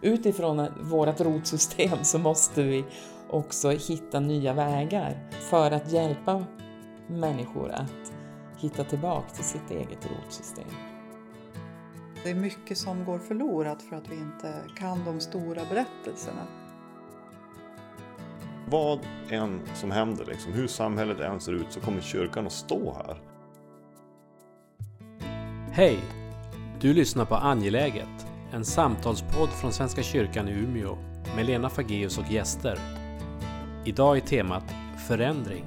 Utifrån vårt rotsystem så måste vi också hitta nya vägar för att hjälpa människor att hitta tillbaka till sitt eget rotsystem. Det är mycket som går förlorat för att vi inte kan de stora berättelserna. Vad än som händer, liksom, hur samhället än ser ut, så kommer kyrkan att stå här. Hej! Du lyssnar på Angeläget, en samtalspodd från Svenska kyrkan i Umeå med Lena Fageus och gäster. Idag är temat Förändring.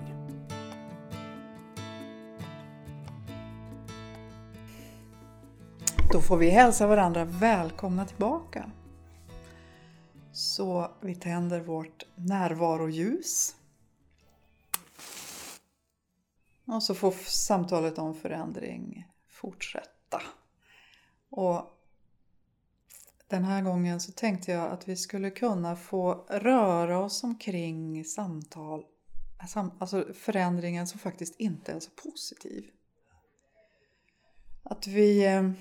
Då får vi hälsa varandra välkomna tillbaka. Så vi tänder vårt närvaroljus. Och så får samtalet om förändring fortsätta. Och den här gången så tänkte jag att vi skulle kunna få röra oss omkring samtal, alltså förändringen som faktiskt inte är så positiv. Att vi eh,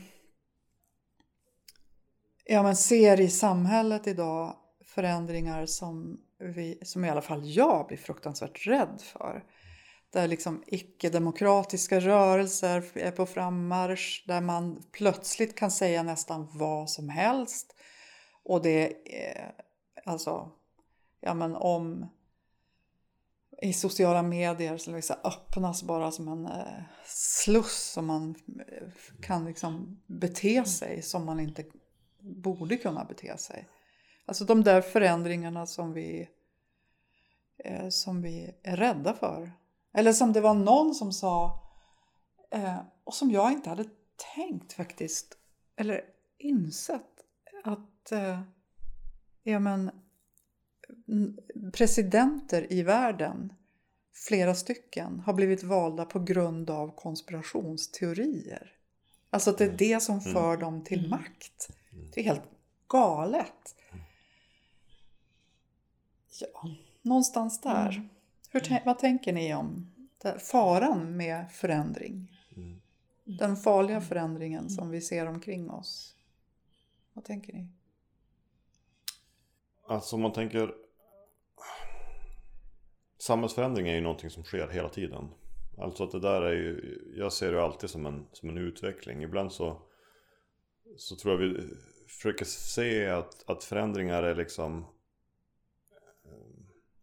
ja, men ser i samhället idag förändringar som, vi, som i alla fall jag blir fruktansvärt rädd för. Där liksom icke-demokratiska rörelser är på frammarsch, där man plötsligt kan säga nästan vad som helst. Och det är alltså, ja men om i sociala medier så liksom öppnas bara som en eh, sluss som man eh, kan liksom bete sig som man inte borde kunna bete sig. Alltså de där förändringarna som vi, eh, som vi är rädda för. Eller som det var någon som sa, eh, och som jag inte hade tänkt faktiskt, eller insett, att eh, ja, men, presidenter i världen, flera stycken, har blivit valda på grund av konspirationsteorier. Alltså att det är det som mm. för dem till mm. makt. Det är helt galet. Ja, någonstans där. Mm. Hur, vad tänker ni om faran med förändring? Mm. Den farliga förändringen som vi ser omkring oss. Vad tänker ni? Alltså man tänker Samhällsförändring är ju någonting som sker hela tiden. Alltså att det där är ju, jag ser det alltid som en, som en utveckling. Ibland så, så tror jag vi försöker se att, att förändringar är liksom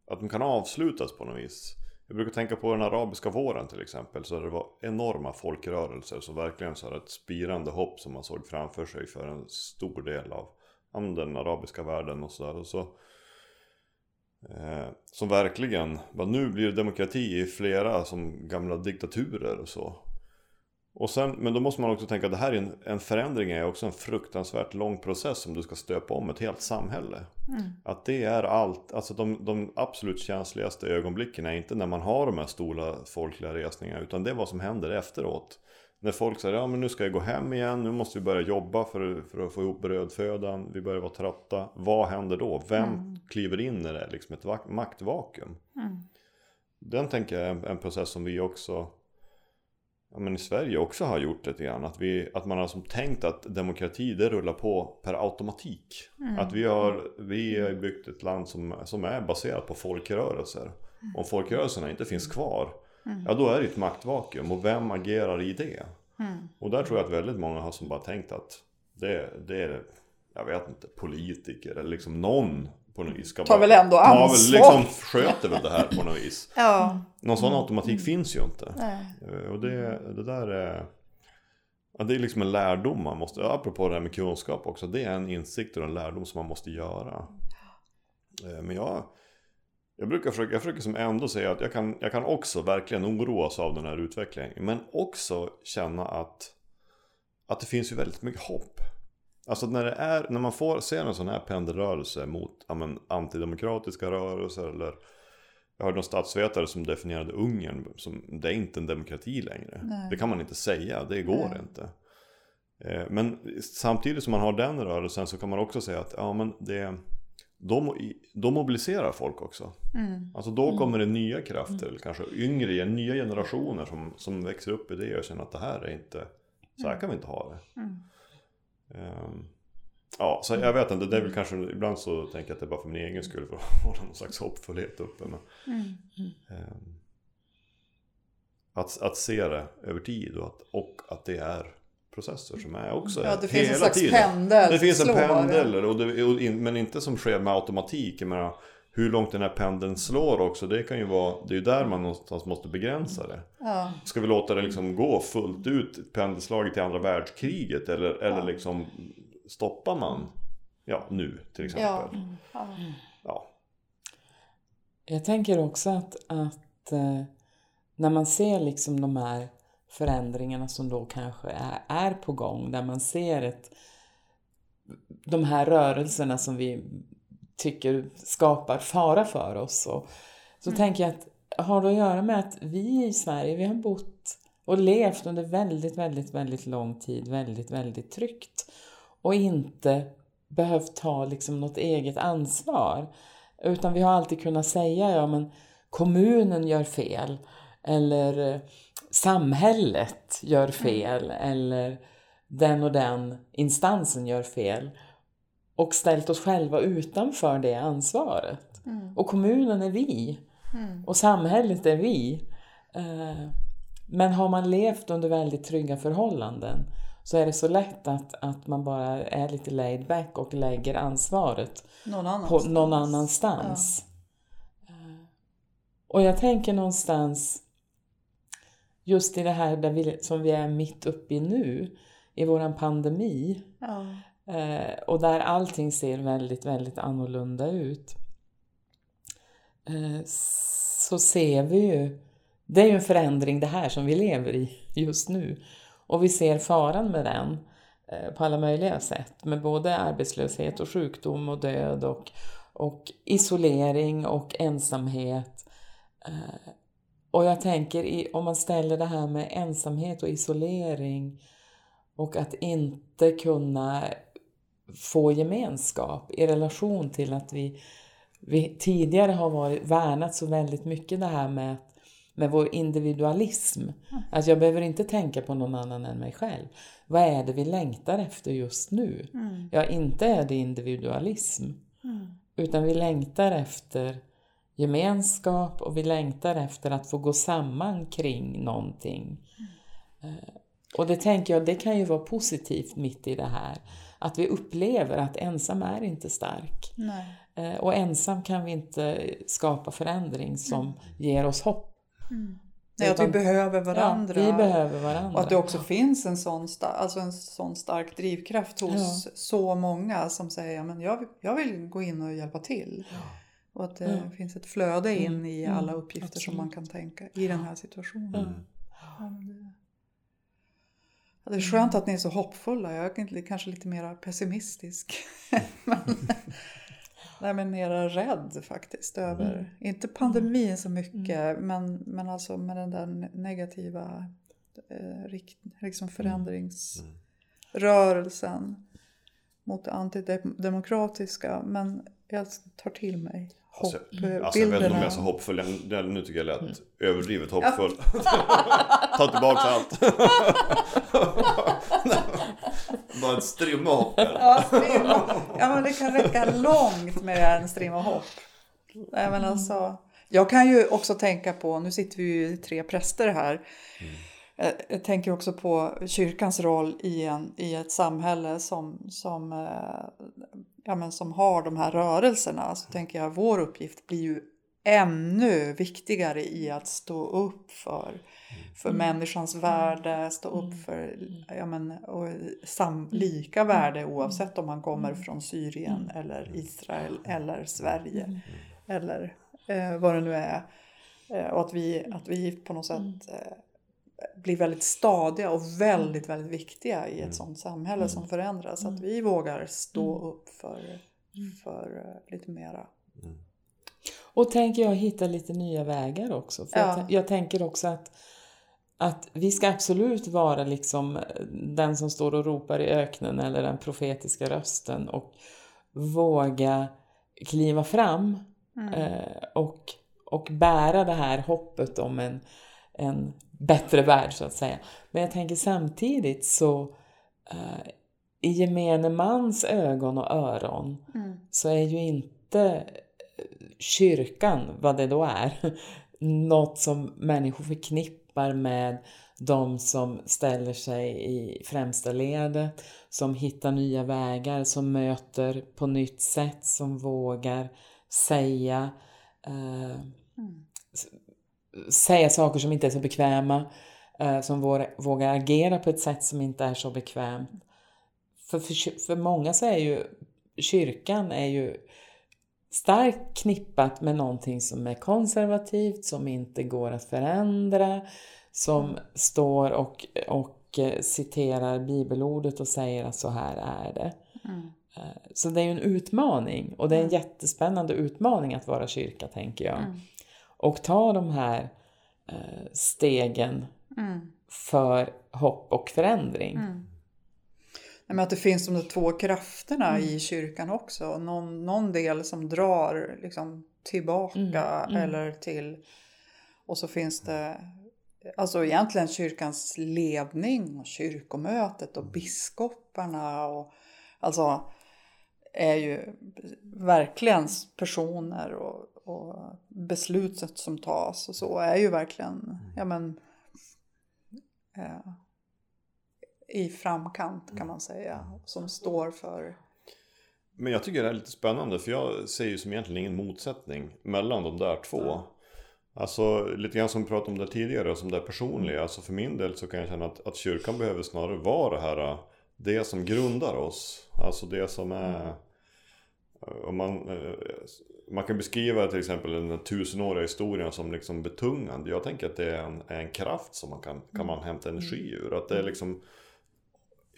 att de kan avslutas på något vis. Jag brukar tänka på den arabiska våren till exempel. Så det var enorma folkrörelser. Så verkligen så här ett spirande hopp som man såg framför sig för en stor del av den arabiska världen och sådär. Så, eh, som verkligen, nu blir det demokrati i flera som gamla diktaturer och så. Och sen, men då måste man också tänka att det här är en, en förändring är också en fruktansvärt lång process som du ska stöpa om ett helt samhälle. Mm. Att det är allt, alltså de, de absolut känsligaste ögonblicken är inte när man har de här stora folkliga resningarna utan det är vad som händer efteråt. När folk säger ja men nu ska jag gå hem igen, nu måste vi börja jobba för, för att få ihop brödfödan, vi börjar vara trötta. Vad händer då? Vem mm. kliver in i det liksom ett maktvakuum? Mm. Den tänker jag är en, en process som vi också ja, men i Sverige också har gjort lite grann. Att, vi, att man har som tänkt att demokrati det rullar på per automatik. Mm. Att vi har, vi har byggt ett land som, som är baserat på folkrörelser. Mm. Om folkrörelserna inte finns kvar, mm. ja då är det ett maktvakuum. Och vem agerar i det? Mm. Och där tror jag att väldigt många har som bara tänkt att det, det är, jag vet inte, politiker eller liksom någon på något vis. Ska tar väl ändå ansvar. Väl, liksom, sköter väl det här på något vis. ja. Någon sån automatik mm. finns ju inte. Nej. Eh, och det, det där är... Ja, det är liksom en lärdom man måste, apropå det här med kunskap också, det är en insikt och en lärdom som man måste göra. Eh, men jag, jag brukar försöka, jag försöker som ändå säga att jag kan, jag kan också verkligen oroas av den här utvecklingen. Men också känna att, att det finns ju väldigt mycket hopp. Alltså när, det är, när man får se en sån här pendelrörelse mot ja, men, antidemokratiska rörelser eller jag hörde någon statsvetare som definierade Ungern som det är inte en demokrati längre. Nej. Det kan man inte säga, det går Nej. inte. Eh, men samtidigt som man har den rörelsen så kan man också säga att ja, men det, då, då mobiliserar folk också. Mm. Alltså då mm. kommer det nya krafter, mm. kanske yngre, nya generationer som, som växer upp i det och känner att det här är inte, så här mm. kan vi inte ha det. Mm. Um, Ja, så jag vet inte, det är väl kanske, ibland så tänker jag att det är bara för min egen skull för att hålla någon slags hoppfullhet uppe. Men, ehm, att, att se det över tid och att, och att det är processer som är också Ja, det hela finns en slags tiden. pendel. Det finns en pendel, och det, och in, men inte som sker med automatik. Jag menar, hur långt den här pendeln slår också, det kan ju vara, det är ju där man någonstans måste begränsa det. Ja. Ska vi låta det liksom gå fullt ut, pendelslaget till andra världskriget eller, eller Ja. liksom stoppar man, ja nu till exempel. Ja. Ja. Ja. Jag tänker också att, att eh, när man ser liksom de här förändringarna som då kanske är, är på gång, där man ser ett, de här rörelserna som vi tycker skapar fara för oss. Och, så tänker jag att har det att göra med att vi i Sverige, vi har bott och levt under väldigt, väldigt, väldigt lång tid, väldigt, väldigt tryggt. Och inte behövt ta liksom något eget ansvar. Utan vi har alltid kunnat säga, ja men kommunen gör fel. Eller eh, samhället gör fel. Eller den och den instansen gör fel och ställt oss själva utanför det ansvaret. Och kommunen är vi och samhället är vi. Eh, Men har man levt under väldigt trygga förhållanden så är det så lätt att, att man bara är lite laid back och lägger ansvaret Någon på annanstans. någon annanstans. Eh, Och jag tänker någonstans just i det här där vi, som vi är mitt uppe i nu, i våran pandemi, Ja eh, och där allting ser väldigt, väldigt annorlunda ut. Eh, så ser vi ju, det är ju en förändring det här som vi lever i just nu. Och vi ser faran med den eh, på alla möjliga sätt. Med både arbetslöshet och sjukdom och död och, och isolering och ensamhet. Eh, och jag tänker i, om man ställer det här med ensamhet och isolering och att inte kunna få gemenskap i relation till att vi, vi tidigare har varit, värnat så väldigt mycket det här med, med vår individualism. Att jag behöver inte tänka på någon annan än mig själv. Vad är det vi längtar efter just nu? Ja, inte är det individualism. Utan vi längtar efter gemenskap och vi längtar efter att få gå samman kring någonting. Eh, Och det tänker jag, det kan ju vara positivt mitt i det här. Att vi upplever att ensam är inte stark. Nej. Eh, Och ensam kan vi inte skapa förändring som ger oss hopp. Nej, att vi behöver varandra. Ja, vi behöver varandra. Och att det också finns en sån, alltså en sån stark drivkraft hos så många som säger men jag, vill- jag vill gå in och hjälpa till. Och att det Ja. finns ett flöde in Mm, i mm, alla uppgifter som man kan tänka i den här situationen. Mm. Det... Är skönt att ni är så hoppfulla. Jag är kanske lite mer pessimistisk. men, nej, men mer rädd faktiskt över, inte pandemin så mycket, men, men alltså med den där negativa eh, rikt, liksom förändringsrörelsen mot det antidemokratiska. Men jag tar till mig Alltså, alltså jag vet inte om jag är så hoppfull. Nu tycker jag lät överdrivet hoppfull. Ta tillbaka allt. Bara ett strimma hopp. Ja, strimma. ja, men det kan räcka långt med en strimma hopp. Nej, men alltså, jag kan ju också tänka på, nu sitter vi ju tre präster här. Jag, jag tänker också på kyrkans roll i, en, i ett samhälle som, som, eh, ja, men som har de här rörelserna. Så tänker jag vår uppgift blir ju ännu viktigare i att stå upp för, för människans värde, stå upp för ja, men, och sam, lika värde oavsett om man kommer från Syrien eller Israel eller Sverige eller eh, vad det nu är. Eh, och att vi, att vi på något sätt eh, blir väldigt stadiga och väldigt, väldigt viktiga i ett sånt samhälle som förändras. Att vi vågar stå upp för, för eh, lite mera. Och tänker jag hitta lite nya vägar också. För Ja. jag, jag tänker också att, att vi ska absolut vara liksom den som står och ropar i öknen eller den profetiska rösten och våga kliva fram eh, och, och bära det här hoppet om en, en bättre värld så att säga. Men jag tänker samtidigt så eh, i gemene mans ögon och öron Mm. så är ju inte kyrkan, vad det då är, något som människor förknippar med de som ställer sig i främsta ledet, som hittar nya vägar, som möter på nytt sätt, som vågar säga eh, säga saker som inte är så bekväma, eh, som vågar, agera på ett sätt som inte är så bekvämt. För, för, för många så är ju kyrkan är ju starkt knippat med någonting som är konservativt, som inte går att förändra, som står och, och eh, citerar bibelordet och säger att så här är det. Mm. Eh, Så det är ju en utmaning och det är en jättespännande utmaning att vara kyrka tänker jag. Mm. Och ta de här eh, stegen Mm. för hopp och förändring. Mm. Men att det finns de två krafterna Mm. i kyrkan också. Någon, någon del som drar liksom tillbaka Mm, mm. eller till... Och så finns det alltså egentligen kyrkans ledning och kyrkomötet och biskoparna och alltså är ju verkligen personer och, och beslutet som tas och så är ju verkligen ja men eh, i framkant kan man säga som står för Men jag tycker det är lite spännande för jag ser ju som egentligen ingen motsättning mellan de där två. Alltså lite grann som vi pratade om det tidigare, som det personliga. Alltså för min del så kan jag känna att, att kyrkan behöver snarare vara det här, det som grundar oss. Alltså det som är... Om man, eh, man kan beskriva till exempel den tusenåriga historien som liksom betungande. Jag tänker att det är en, en kraft som man kan, kan man hämta energi ur. Att det är liksom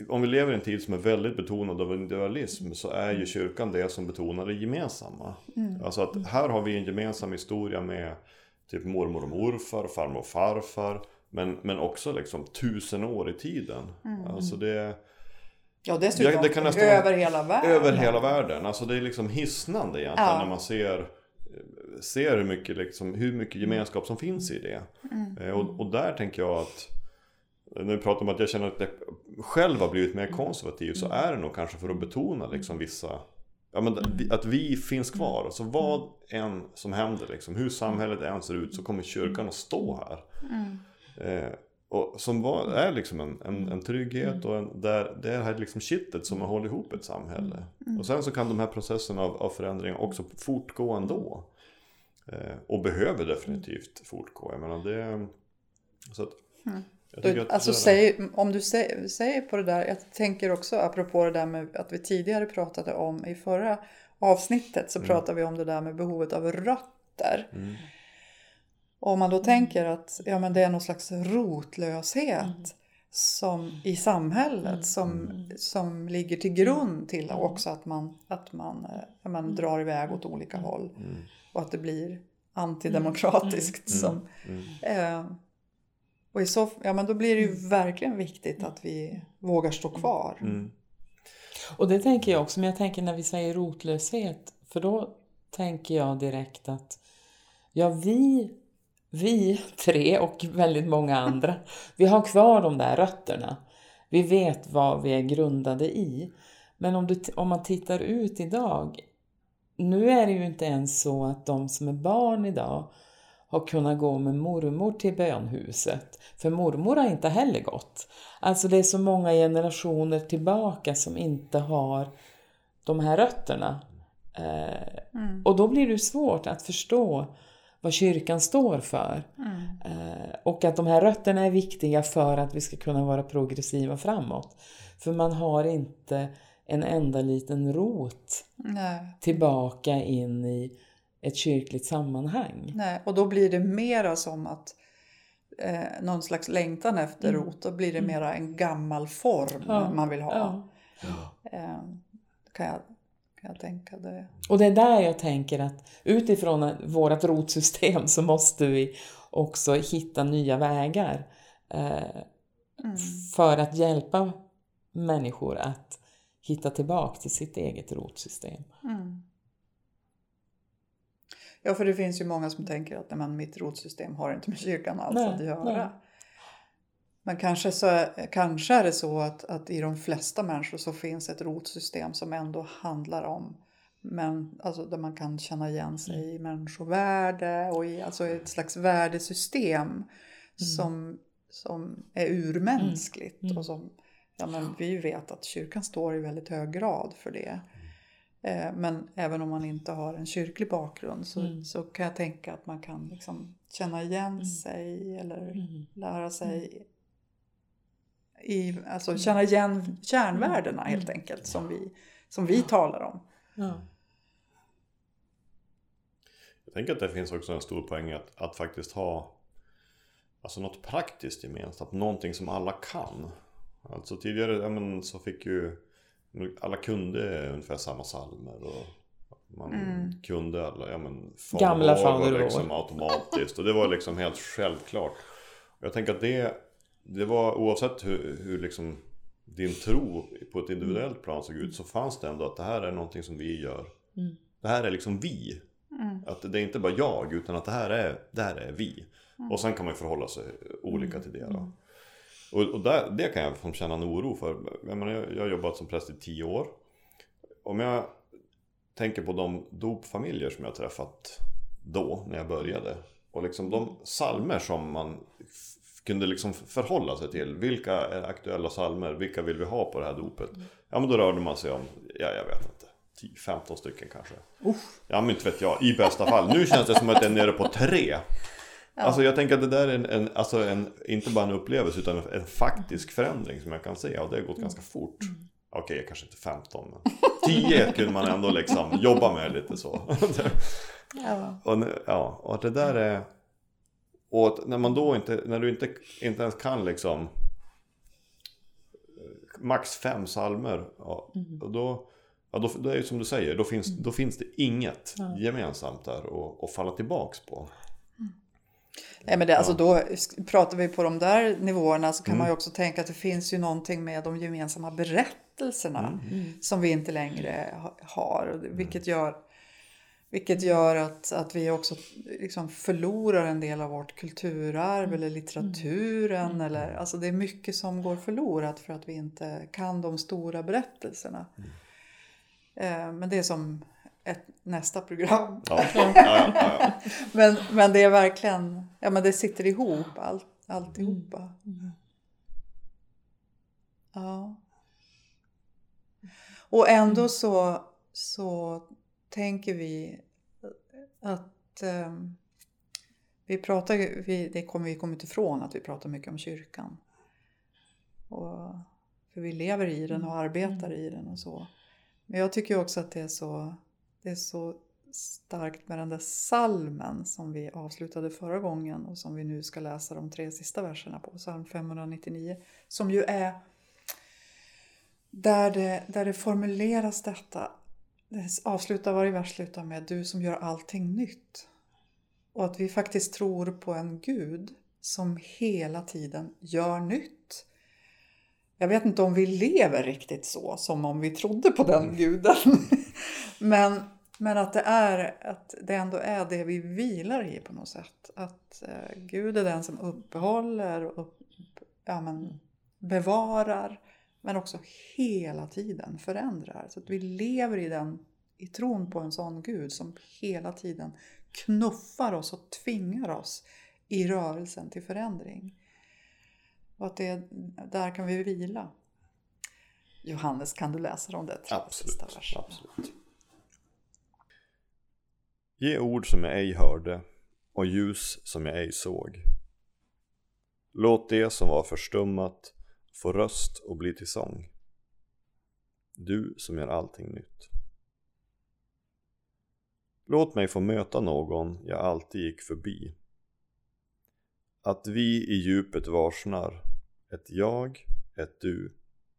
om vi lever i en tid som är väldigt betonad av individualism så är ju kyrkan det som betonar det gemensamma. Alltså att här har vi en gemensam historia med typ mormor och morfar, farmor och farfar. Men, men också liksom tusen år i tiden. Alltså det ja dessutom Ja, det kan nästan- över hela världen. över hela världen. Alltså det är liksom hisnande egentligen Ja. när man ser Ser hur mycket, liksom, hur mycket gemenskap som finns i det. Mm. Eh, Och, och där tänker jag att När vi pratar om att jag känner att jag själv har blivit mer konservativ så är det nog kanske för att betona liksom vissa Ja men att vi finns kvar. Alltså vad än som händer liksom. Hur samhället än ser ut så kommer kyrkan att stå här. Eh, och som var, är liksom en, en, en trygghet och en, där, det är det här liksom kittet som har hållit ihop ett samhälle. Och sen så kan de här processerna av, av förändring också fortgå ändå. Eh, och behöver definitivt fortgå. Jag menar det... Så att, Du, alltså säg, om du säger, säger på det där, jag tänker också apropå det där med att vi tidigare pratade om i förra avsnittet så pratade vi om det där med behovet av rötter. Mm. Och om man då tänker att ja, men det är någon slags rotlöshet som, i samhället som, som ligger till grund till också att man, att man, eh, ja, man drar iväg åt olika håll. Och att det blir antidemokratiskt. Som, eh, och i så, ja, men då blir det ju verkligen viktigt att vi vågar stå kvar. Mm. Och det tänker jag också, men jag tänker när vi säger rotlöshet, för då tänker jag direkt att ja, vi, vi tre och väldigt många andra, vi har kvar de där rötterna. Vi vet vad vi är grundade i. Men om, du, om man tittar ut idag, nu är det ju inte ens så att de som är barn idag har kunnat gå med mormor till bönhuset. För mormor har inte heller gått. Alltså det är så många generationer tillbaka som inte har de här rötterna. Eh, Och då blir det svårt att förstå vad kyrkan står för. Eh, och att de här rötterna är viktiga för att vi ska kunna vara progressiva framåt. För man har inte en enda liten rot Nej, tillbaka in i ett kyrkligt sammanhang. nej. Och då blir det mera som att eh, någon slags längtan efter rot. Då blir det mera en gammal form Ja, man vill ha. Ja. Eh, kan, jag, kan jag tänka det. Och det är där jag tänker att utifrån vårt rotsystem så måste vi också hitta nya vägar eh, för att hjälpa människor att hitta tillbaka till sitt eget rotsystem. Ja, för det finns ju många som tänker att nej, mitt rotsystem har inte med kyrkan alls Nej, att göra. nej. Men kanske, så, kanske är det så att, att i de flesta människor så finns ett rotsystem som ändå handlar om men, alltså, där man kan känna igen sig i människovärde och i alltså ett slags värdesystem som, som är urmänskligt. Mm. Och som, ja, men vi vet att kyrkan står i väldigt hög grad för det. Eh, Men även om man inte har en kyrklig bakgrund så, Mm. så kan jag tänka att man kan liksom känna igen sig eller Mm. lära sig i, alltså känna igen kärnvärdena helt enkelt som vi, som vi talar om. Ja. Jag tänker att det finns också en stor poäng att, att faktiskt ha Alltså något praktiskt gemensamt, någonting som alla kan. Alltså tidigare ja, men, så fick ju alla kunde ungefär samma psalmer och man Mm. kunde alla, ja men Gamla Fader Fader vår vår. liksom automatiskt och det var liksom helt självklart. Jag tänker att det, det var oavsett hur, hur liksom din tro på ett individuellt plan såg ut så fanns det ändå att det här är någonting som vi gör. Mm. Det här är liksom vi. Att det är inte bara jag utan att det här är, det här är vi. Och sen kan man ju förhålla sig olika till det då. Och, och där, det kan jag känna en oro för. Jag, menar, jag, jag har jobbat som präst i tio år. Om jag tänker på de dopfamiljer som jag träffat då när jag började. Och liksom de salmer som man kunde liksom förhålla sig till. Vilka är aktuella salmer? Vilka vill vi ha på det här dopet? Ja men då rörde man sig om, ja jag vet inte. 10-15 stycken kanske. Ja men inte vet jag, i bästa fall. Nu känns det som att jag är nere på tre. Alltså jag tänker att det där är en, en, alltså en, inte bara en upplevelse utan en, en faktisk förändring som jag kan se. Och det har gått ganska fort. Okej, kanske inte 15 men 10 kunde man ändå liksom jobba med lite så. Ja. och, ja, och det där är... Och att när man då inte, när du inte, inte ens kan liksom eh, max fem salmer ja, och då, ja, då, då är det som du säger, då finns, då finns det inget gemensamt där att, att falla tillbaks på. Nej, men det, alltså då pratar vi på de där nivåerna så kan Mm. man ju också tänka att det finns ju någonting med de gemensamma berättelserna Mm. som vi inte längre ha- har. och det- Vilket Mm. gör, vilket gör att, att vi också liksom förlorar en del av vårt kulturarv Mm. eller litteraturen. Eller, alltså det är mycket som går förlorat för att vi inte kan de stora berättelserna. Mm. Eh, Men det är som ett nästa program. Ja, ja, ja. Men, men det är verkligen, ja men det sitter ihop allt, alltihopa. Ja. Och ändå så, så tänker vi att ehm, vi pratar, vi, det kommer vi kommer inte ifrån att vi pratar mycket om kyrkan. Och, för vi lever i den och arbetar i den och så. Men jag tycker också att det är så, det är så starkt med den där salmen som vi avslutade förra gången och som vi nu ska läsa de tre sista verserna på, psalm 599. Som ju är där det, där det formuleras detta. Det avslutar varje vers slutar med du som gör allting nytt. Och att vi faktiskt tror på en Gud som hela tiden gör nytt. Jag vet inte om vi lever riktigt så som om vi trodde på den guden. men, men att det, är, att det ändå är det vi vilar i på något sätt. Att eh, Gud är den som uppehåller och upp, ja, men, bevarar men också hela tiden förändrar. Så att vi lever i, den, i tron på en sån Gud som hela tiden knuffar oss och tvingar oss i rörelsen till förändring. Och att det, där kan vi vila. Johannes, kan du läsa de där tre sista Absolut, absolut. Ge ord som jag ej hörde och ljus som jag ej såg. Låt det som var förstummat få röst och bli till sång. Du som gör allting nytt. Låt mig få möta någon jag alltid gick förbi. Att vi i djupet varsnar ett jag, ett du,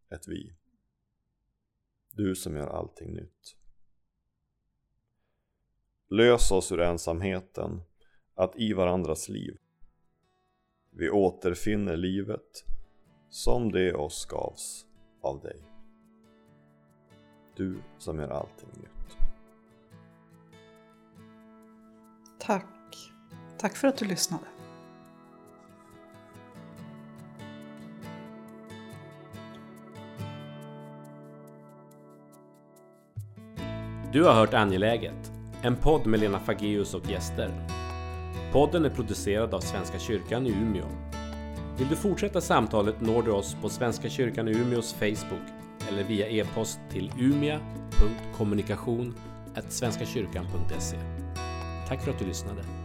ett vi. Du som gör allting nytt. Lös oss ur ensamheten, att i varandras liv vi återfinner livet som det oss gavs av dig. Du som gör allting nytt. Tack. Tack för att du lyssnade. Du har hört Angeläget, en podd med Lena Fageus och gäster. Podden är producerad av Svenska kyrkan i Umeå vill du fortsätta samtalet når du oss på Svenska kyrkan i Umeås Facebook eller via e-post till umia.kommunikation svenskakyrkan.se. Tack för att du lyssnade.